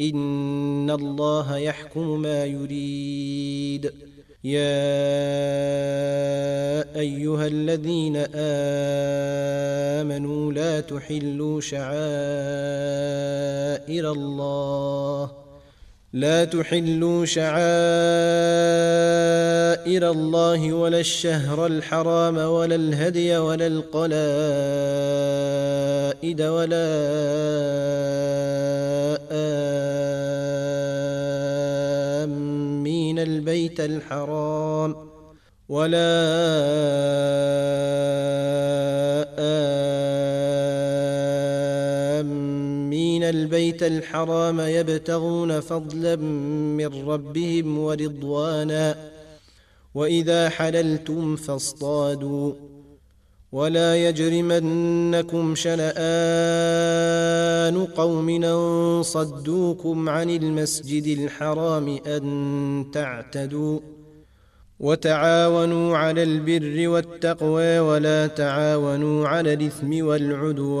إن الله يحكم ما يريد. يا أيها الذين آمنوا لا تحلوا شعائر الله لا تحلوا شعائر الله ولا الشهر الحرام ولا الهدي ولا القلائد ولا آمين البيت الحرام ولا آمين البيت الحرام يبتغون فضلا من ربهم ورضوانا وإذا حللتم فاصطادوا ولا يجرمنكم شنآن قوم أن صدوكم عن المسجد الحرام أن تعتدوا وتعاونوا على البر والتقوى ولا تعاونوا على الإثم والعدوان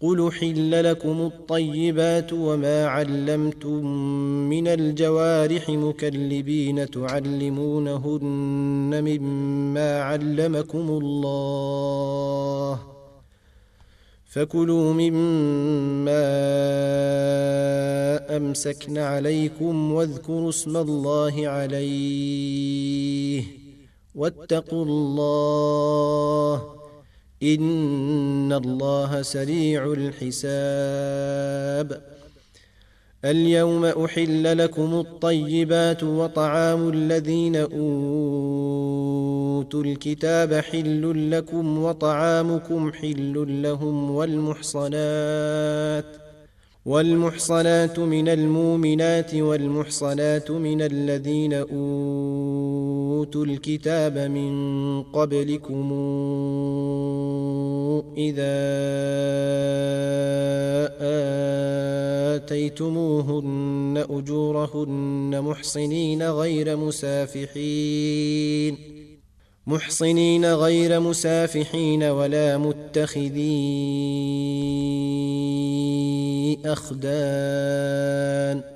قل حل لكم الطيبات وما علمتم من الجوارح مكلبين تعلمونهن مما علمكم الله فكلوا مما امسكن عليكم واذكروا اسم الله عليه واتقوا الله ان الله سريع الحساب اليوم احل لكم الطيبات وطعام الذين اوتوا الكتاب حل لكم وطعامكم حل لهم والمحصنات والمحصنات من المؤمنات والمحصنات من الذين اوتوا الكتاب من قبلكم إذا آتيتموهن أجورهن محصنين غير مسافحين محصنين غير مسافحين ولا متخذي أخدان.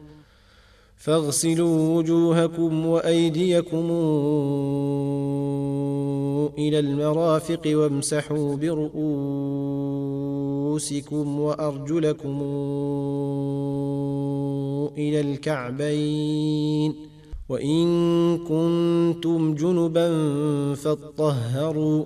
فاغسلوا وجوهكم وأيديكم إلى المرافق وامسحوا برؤوسكم رؤوسكم وأرجلكم إلى الكعبين وإن كنتم جنبا فاطهروا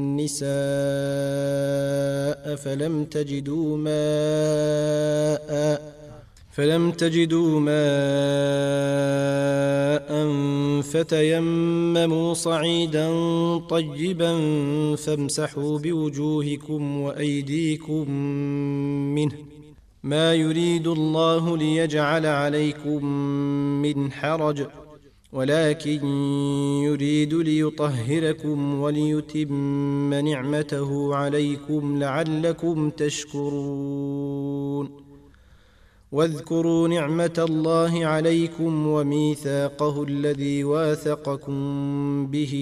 النساء فلم تجدوا ماءً فلم تجدوا ماء فتيمموا صعيدا طيبا فامسحوا بوجوهكم وأيديكم منه. ما يريد الله ليجعل عليكم من حرج. ولكن يريد ليطهركم وليتم نعمته عليكم لعلكم تشكرون. واذكروا نعمة الله عليكم وميثاقه الذي واثقكم به.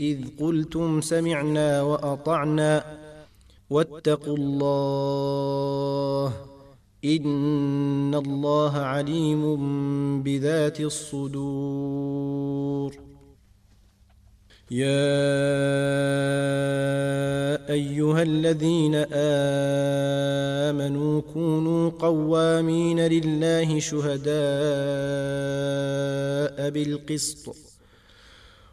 إذ قلتم سمعنا وأطعنا واتقوا الله ان الله عليم بذات الصدور يا ايها الذين امنوا كونوا قوامين لله شهداء بالقسط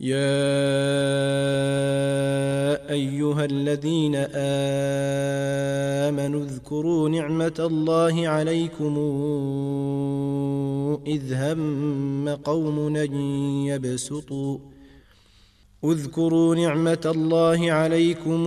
يا ايها الذين امنوا اذكروا نعمه الله عليكم اذ هم قوم يبسطوا. اذكروا نعمه الله عليكم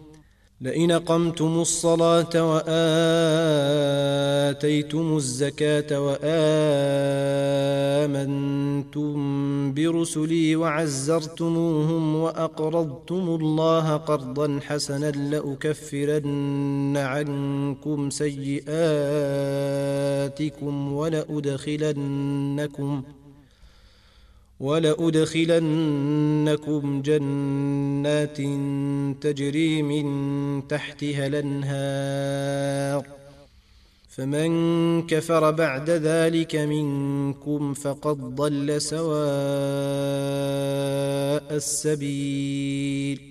لئن قمتم الصلاة وآتيتم الزكاة وآمنتم برسلي وعزرتموهم وأقرضتم الله قرضا حسنا لأكفرن عنكم سيئاتكم ولأدخلنكم ۖ ولأدخلنكم جنات تجري من تحتها الأنهار. فمن كفر بعد ذلك منكم فقد ضل سواء السبيل.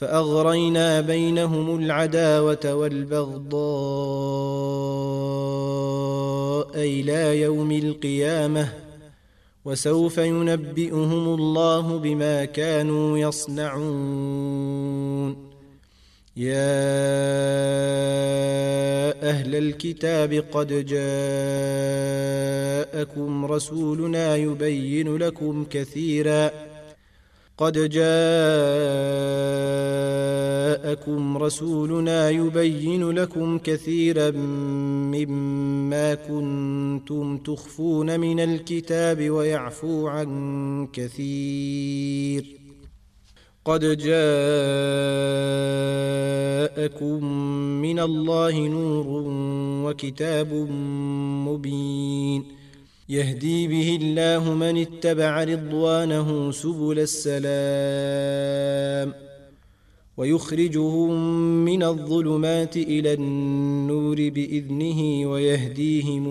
فأغرينا بينهم العداوة والبغضاء إلى يوم القيامة وسوف ينبئهم الله بما كانوا يصنعون. يا أهل الكتاب قد جاءكم رسولنا يبين لكم كثيرا قد جاءكم رسولنا يبين لكم كثيرا مما كنتم تخفون من الكتاب ويعفو عن كثير. قد جاءكم من الله نور وكتاب مبين. يهدي به الله من اتبع رضوانه سبل السلام ويخرجهم من الظلمات إلى النور بإذنه ويهديهم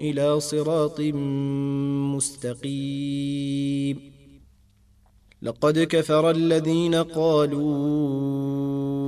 إلى صراط مستقيم. لقد كفر الذين قالوا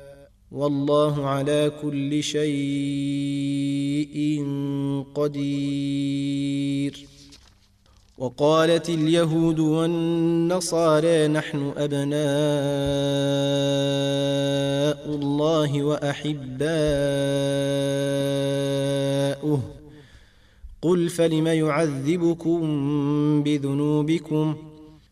والله على كل شيء قدير. وقالت اليهود والنصارى نحن أبناء الله وأحباؤه. قل فلم يعذبكم بذنوبكم ۖ؟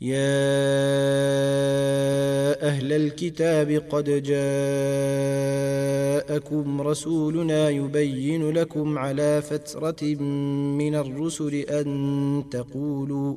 يا أهل الكتاب قد جاءكم رسولنا يبين لكم على فترة من الرسل أن تقولوا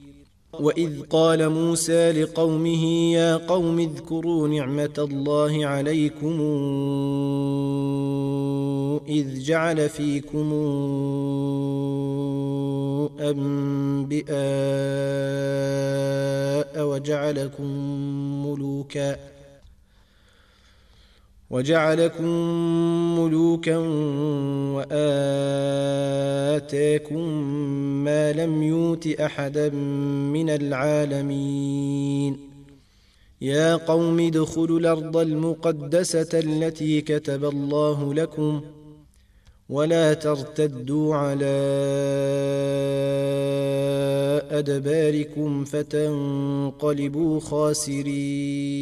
وإذ قال موسى لقومه يا قوم اذكروا نعمة الله عليكم إذ جعل فيكم أنبئاء وجعلكم ملوكا وجعلكم ملوكا وآتاكم ما لم يوت احدا من العالمين. يا قوم ادخلوا الأرض المقدسة التي كتب الله لكم ولا ترتدوا على أدباركم فتنقلبوا خاسرين.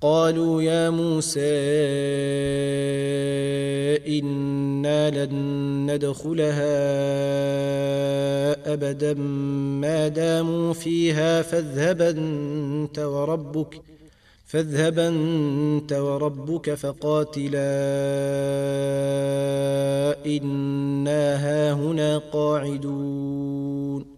قالوا يا موسى إنا لن ندخلها أبدا ما داموا فيها فاذهب أنت وربك فاذهب أنت وربك فقاتلا إنا هاهنا قاعدون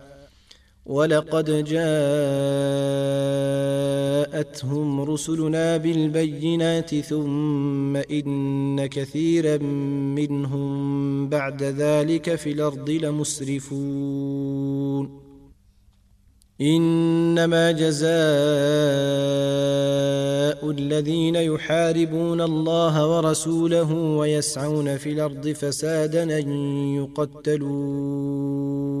ولقد جاءتهم رسلنا بالبينات ثم إن كثيرا منهم بعد ذلك في الأرض لمسرفون. إنما جزاء الذين يحاربون الله ورسوله ويسعون في الأرض فسادا أن يقتلوا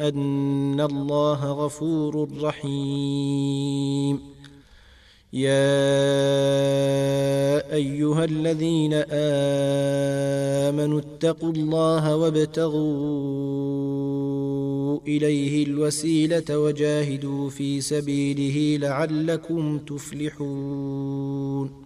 أن الله غفور رحيم. يا أيها الذين آمنوا اتقوا الله وابتغوا إليه الوسيلة وجاهدوا في سبيله لعلكم تفلحون.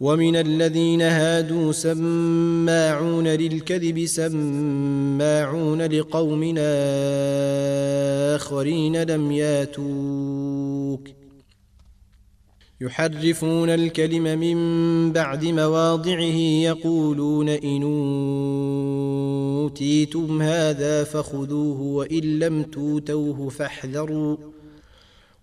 ومن الذين هادوا سماعون للكذب سماعون لقوم آخرين لم ياتوك يحرفون الكلم من بعد مواضعه يقولون إن أوتيتم هذا فخذوه وإن لم توتوه فاحذروا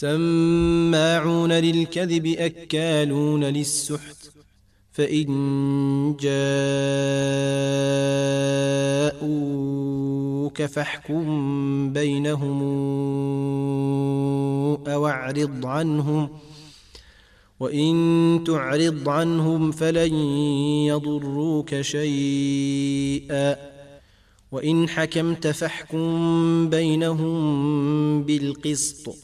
سماعون للكذب أكالون للسحت فإن جاءوك فاحكم بينهم أو أعرض عنهم وإن تعرض عنهم فلن يضروك شيئا وإن حكمت فاحكم بينهم بالقسط.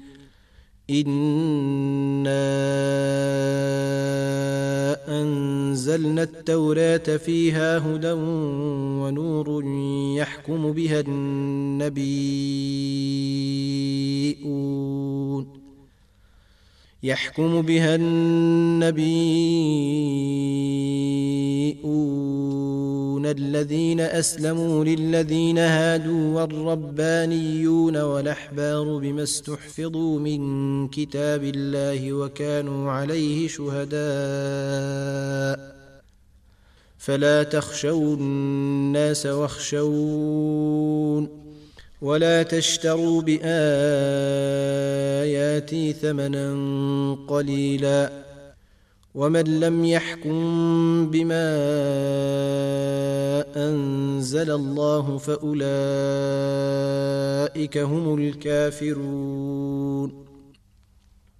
انا أنزلنا التوراة فيها هدى ونور يحكم بها النبيون يحكم بها النبيون الذين أسلموا للذين هادوا والربانيون والأحبار بما استحفظوا من كتاب الله وكانوا عليه شهداء. فلا تخشوا الناس واخشون. ولا تشتروا بآياتي ثمنا قليلا ومن لم يحكم بما أنزل الله فأولئك هم الكافرون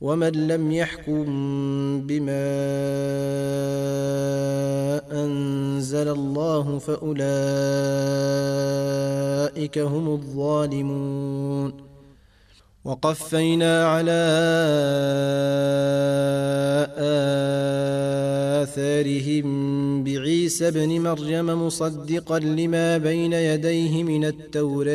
ومن لم يحكم بما أنزل الله فأولئك هم الظالمون. وقفينا على آثارهم بعيسى ابن مريم مصدقا لما بين يديه من التوراه.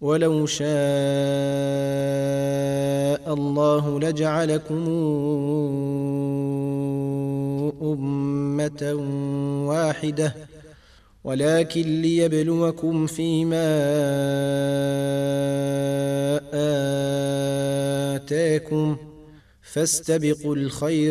ولو شاء الله لجعلكم أمة واحدة ولكن ليبلوكم فيما آتاكم فاستبقوا الخيرات.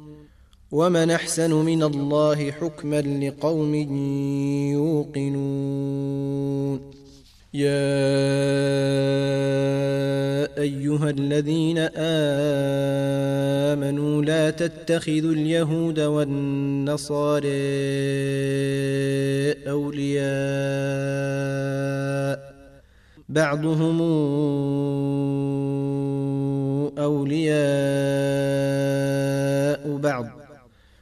ومن أحسن من الله حكما لقوم يوقنون. يا أيها الذين آمنوا لا تتخذوا اليهود والنصارى أولياء. بعضهم أولياء بعض.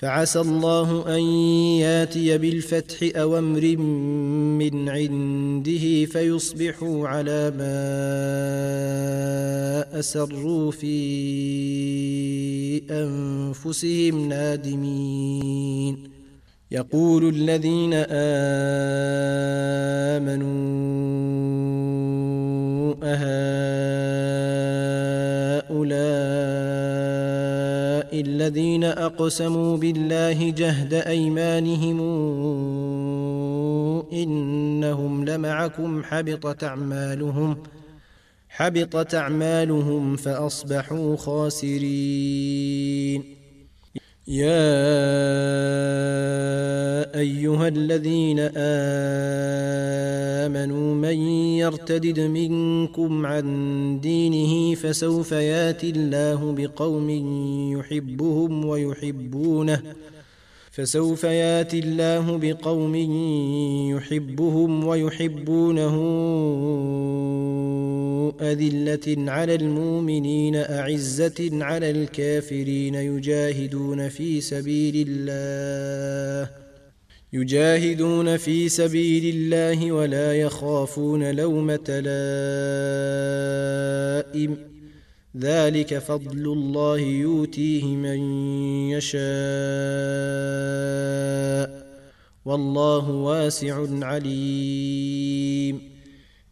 فعسى الله أن ياتي بالفتح أو أمر من عنده فيصبحوا على ما أسروا في أنفسهم نادمين. يقول الذين آمنوا اهؤلاء الذين أقسموا بالله جهد أيمانهم إنهم لمعكم حبطت أعمالهم حبطت أعمالهم فأصبحوا خاسرين. يا أيها الذين آمنوا من يرتدد منكم عن دينه فسوف ياتي الله بقوم يحبهم ويحبونه فسوف ياتي الله بقوم يحبهم ويحبونه أذلة على المؤمنين أعزة على الكافرين يجاهدون في سبيل الله. يجاهدون في سبيل الله ولا يخافون لومة لائم. ذلك فضل الله يؤتيه من يشاء. والله واسع عليم.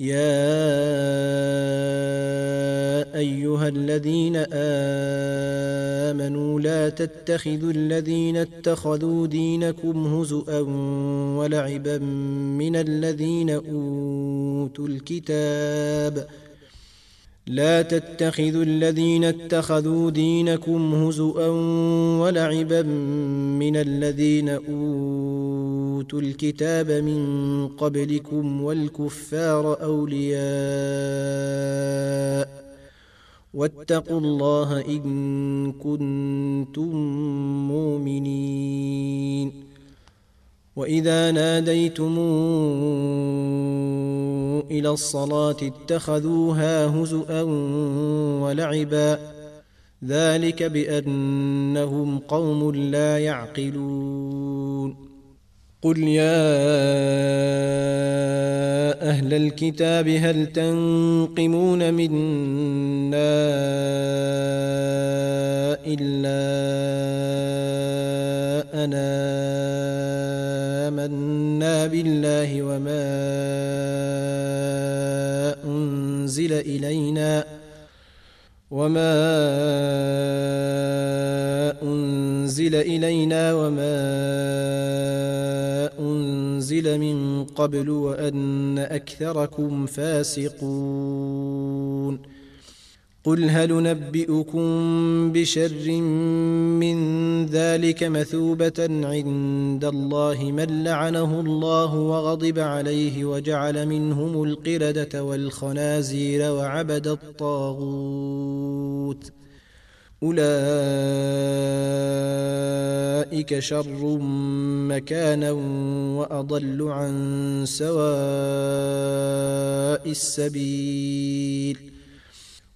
يا أيها الذين آمنوا لا تتخذوا الذين اتخذوا دينكم هزءا ولعبا من الذين أوتوا الكتاب. لا تتخذوا الذين اتخذوا دينكم هزءا ولعبا من الذين أوتوا الكتاب من قبلكم والكفار أولياء واتقوا الله إن كنتم مؤمنين وإذا ناديتم إلى الصلاة اتخذوها هزءا ولعبا ذلك بأنهم قوم لا يعقلون قل يا أهل الكتاب هل تنقمون منا الا انا امنا بالله وما انزل الينا وما انزل الينا وما انزل من قبل وان اكثركم فاسقون قل هل نبئكم بشر من ذلك مثوبة عند الله من لعنه الله وغضب عليه وجعل منهم القردة والخنازير وعبد الطاغوت أولئك شر مكانا وأضل عن سواء السبيل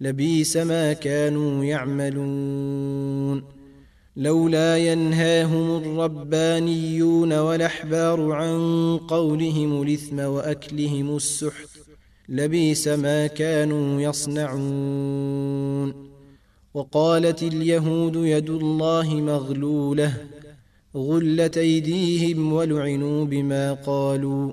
لبيس ما كانوا يعملون لولا ينهاهم الربانيون والأحبار عن قولهم الإثم وأكلهم السحت لبيس ما كانوا يصنعون وقالت اليهود يد الله مغلولة غلت أيديهم ولعنوا بما قالوا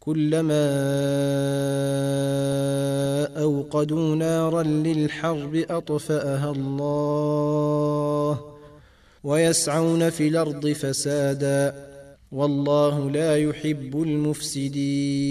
كلما أوقدوا نارا للحرب أطفأها الله ويسعون في الأرض فسادا والله لا يحب المفسدين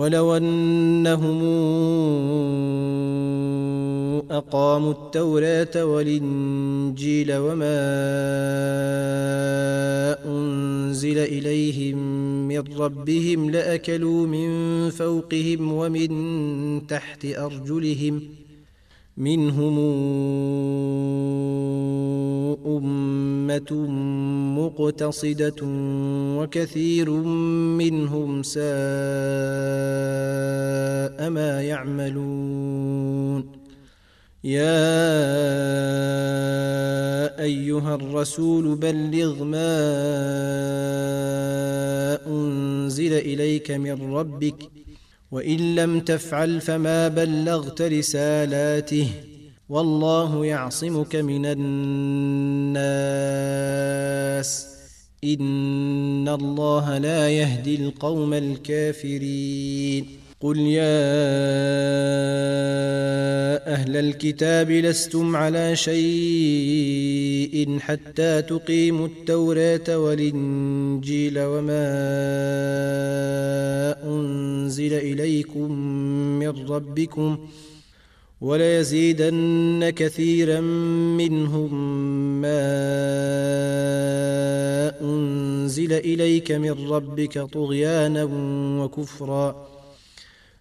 ولو أنهم أقاموا التوراة والإنجيل وما أنزل إليهم من ربهم لأكلوا من فوقهم ومن تحت أرجلهم منهم أمة مقتصدة وكثير منهم ساء ما يعملون. يا أيها الرسول بلغ ما أنزل إليك من ربك وإن لم تفعل فما بلغت رسالاته والله يعصمك من الناس. إن الله لا يهدي القوم الكافرين. قل يا أهل الكتاب لستم على شيء حتى تقيموا التوراه والانجيل وما انزل اليكم من ربكم وليزيدن كثيرا منهم ما انزل اليك من ربك طغيانا وكفرا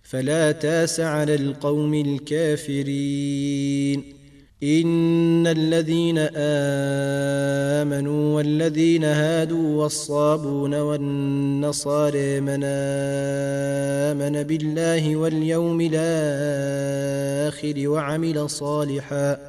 فلا تاس على القوم الكافرين. إن الذين آمنوا والذين هادوا والصابون والنصارى من آمن بالله واليوم الآخر وعمل صالحا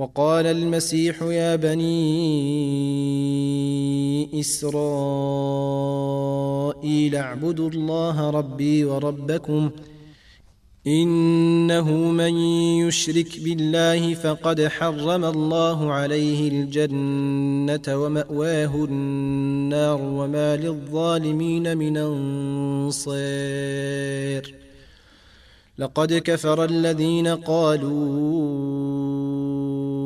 وقال المسيح يا بني إسرائيل اعبدوا الله ربي وربكم إنه من يشرك بالله فقد حرم الله عليه الجنة ومأواه النار وما للظالمين من انصير لقد كفر الذين قالوا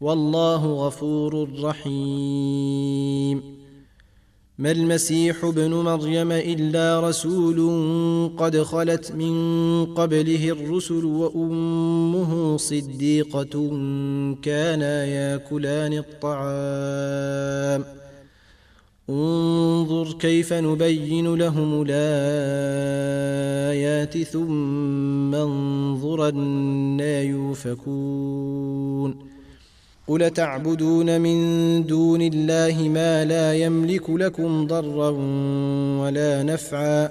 والله غفور رحيم. ما المسيح ابن مريم إلا رسول قد خلت من قبله الرسل وأمه صديقة كانا ياكلان الطعام. انظر كيف نبين لهم الآيات ثم انظر أنا يوفكون. قل تعبدون من دون الله ما لا يملك لكم ضرا ولا نفعا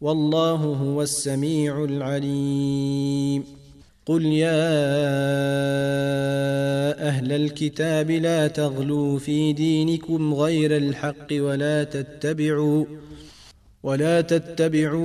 والله هو السميع العليم. قل يا أهل الكتاب لا تغلوا في دينكم غير الحق ولا تتبعوا ولا تتبعوا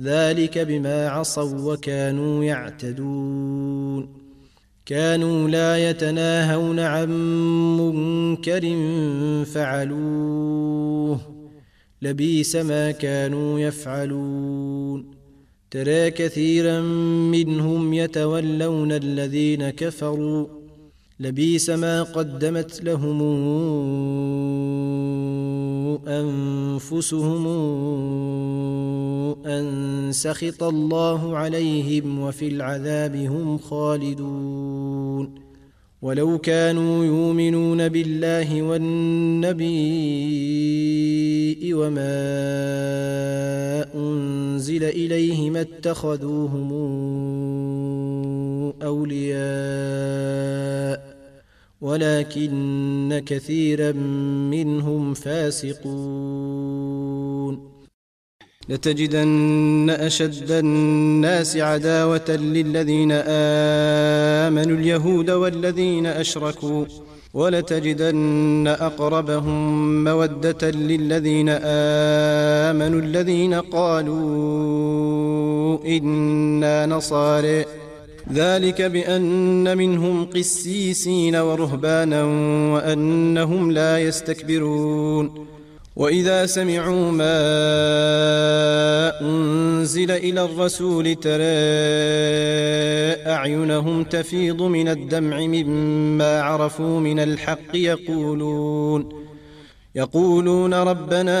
ذلك بما عصوا وكانوا يعتدون. كانوا لا يتناهون عن منكر فعلوه. لبيس ما كانوا يفعلون. ترى كثيرا منهم يتولون الذين كفروا. لبيس ما قدمت لهم أنفسهم أن سخط الله عليهم وفي العذاب هم خالدون. ولو كانوا يؤمنون بالله والنبي وما أنزل إليه ما اتخذوهم أولياء ولكن كثيرا منهم فاسقون. لتجدن أشد الناس عداوة للذين آمنوا اليهود والذين أشركوا ولتجدن أقربهم مودة للذين آمنوا الذين قالوا إنا نصارى ذلك بأن منهم قسيسين ورهبانا وأنهم لا يستكبرون. وإذا سمعوا ما أنزل إلى الرسول ترى أعينهم تفيض من الدمع مما عرفوا من الحق يقولون. يقولون ربنا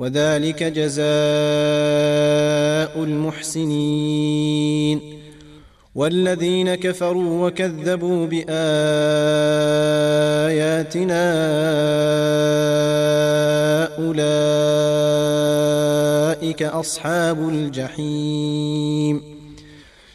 وذلك جزاء المحسنين. والذين كفروا وكذبوا بآياتنا أولئك أصحاب الجحيم.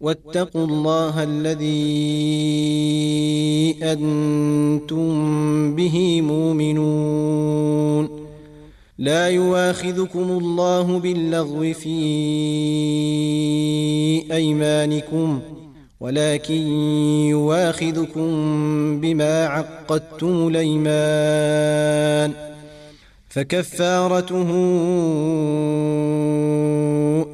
واتقوا الله الذي أنتم به مؤمنون. لا يواخذكم الله باللغو في أيمانكم ولكن يواخذكم بما عقدتم الأيمان. فكفارته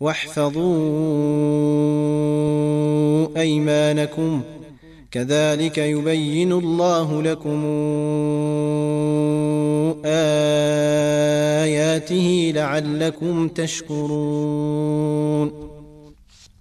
واحفظوا أيمانكم. كذلك يبين الله لكم آياته لعلكم تشكرون.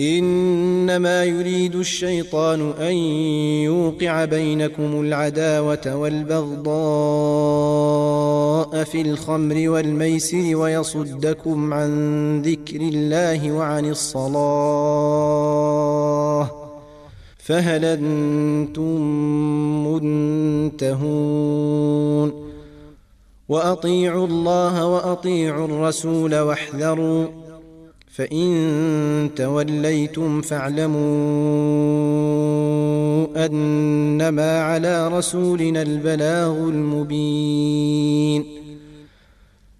إنما يريد الشيطان أن يوقع بينكم العداوة والبغضاء في الخمر والميسر ويصدكم عن ذكر الله وعن الصلاة فهل أنتم منتهون؟ وأطيعوا الله وأطيعوا الرسول واحذروا فإن توليتم فاعلموا أنما على رسولنا البلاغ المبين.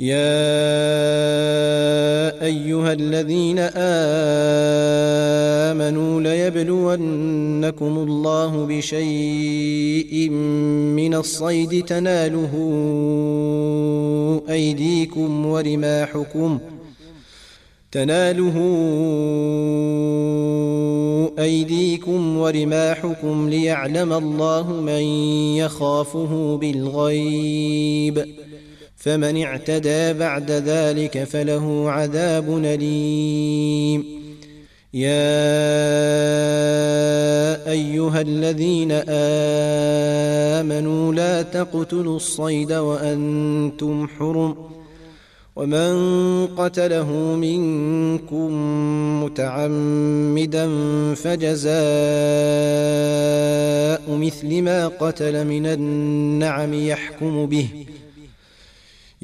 يا أيها الذين آمنوا ليبلونكم الله بشيء من الصيد تناله أيديكم ورماحكم تناله أيديكم ورماحكم ليعلم الله من يخافه بالغيب فمن اعتدى بعد ذلك فله عذاب أليم. يا أيها الذين آمنوا لا تقتلوا الصيد وأنتم حرم. ومن قتله منكم متعمدا فجزاء مثل ما قتل من النعم يحكم به ۖ.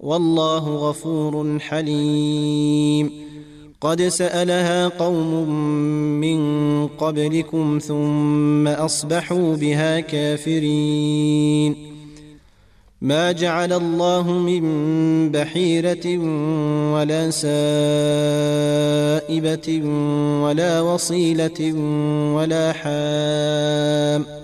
والله غفور حليم. قد سألها قوم من قبلكم ثم أصبحوا بها كافرين. ما جعل الله من بحيرة ولا سائبة ولا وصيلة ولا حام.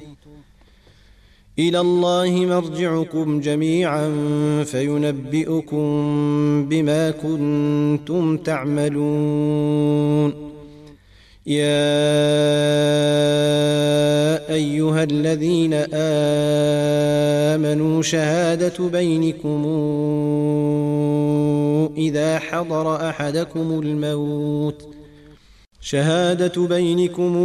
إلى الله مرجعكم جميعا فينبئكم بما كنتم تعملون. يا أيها الذين آمنوا شهادة بينكم إذا حضر أحدكم الموت شهادة بينكم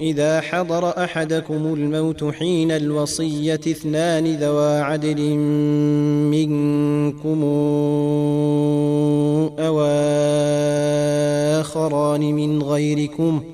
إذا حضر أحدكم الموت حين الوصية اثنان ذوى عدل منكم أو آخران من غيركم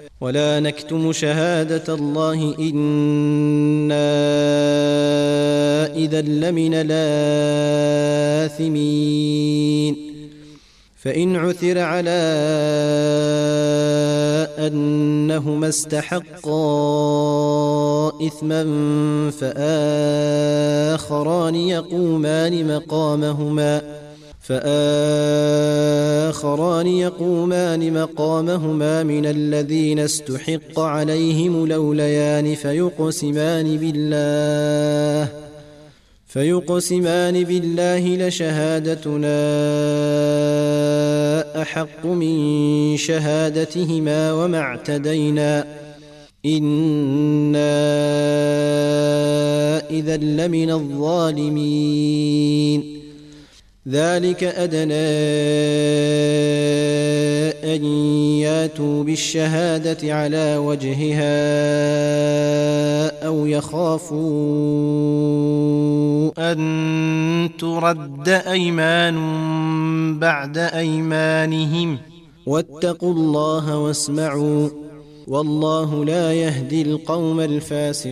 ولا نكتم شهادة الله إنا إذا لمن الآثمين. فإن عثر على أنهما استحقا إثما فآخران يقومان مقامهما. فآخران يقومان مقامهما من الذين استحق عليهم لوليان فيقسمان بالله فيقسمان بالله لشهادتنا أحق من شهادتهما وما اعتدينا إنا إذا لمن الظالمين ذلك أدنى أن ياتوا بالشهادة على وجهها أو يخافوا أن ترد أيمان بعد أيمانهم. واتقوا الله واسمعوا والله لا يهدي القوم الفاسقين.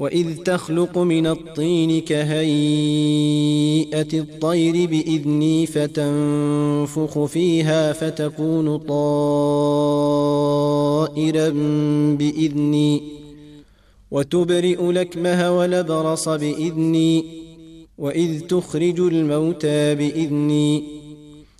واذ تخلق من الطين كهيئه الطير باذني فتنفخ فيها فتكون طائرا باذني وتبرئ لكمه ولبرص باذني واذ تخرج الموتى باذني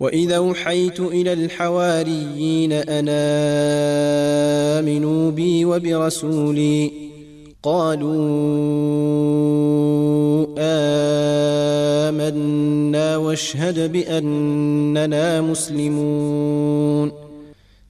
واذا اوحيت إلى الحواريين ان امنوا بي وبرسولي قالوا امنا واشهد باننا مسلمون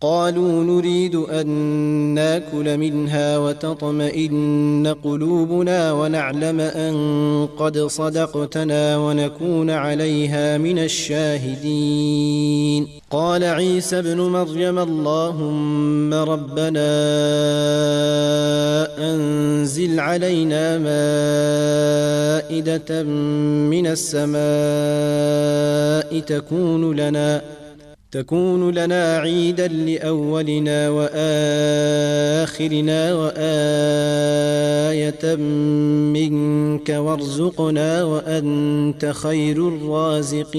قالوا نريد أن نأكل منها وتطمئن قلوبنا ونعلم أن قد صدقتنا ونكون عليها من الشاهدين. قال عيسى ابن مريم اللهم ربنا أنزل علينا مائدة من السماء تكون لنا تكون لنا عيدا لأولنا وآخرنا وآية منك وارزقنا وأنت خير الرازقين.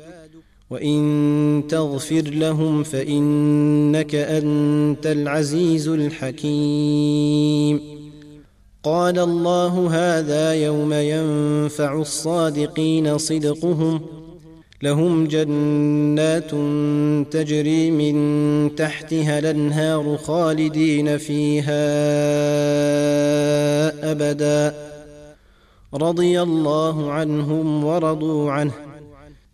وان تغفر لهم فانك انت العزيز الحكيم قال الله هذا يوم ينفع الصادقين صدقهم لهم جنات تجري من تحتها الانهار خالدين فيها ابدا رضي الله عنهم ورضوا عنه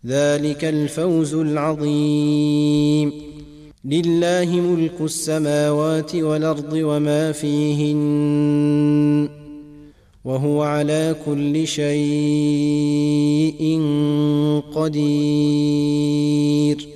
ذلك الفوز العظيم. لله ملك السماوات والأرض وما فيهن وهو على كل شيء قدير.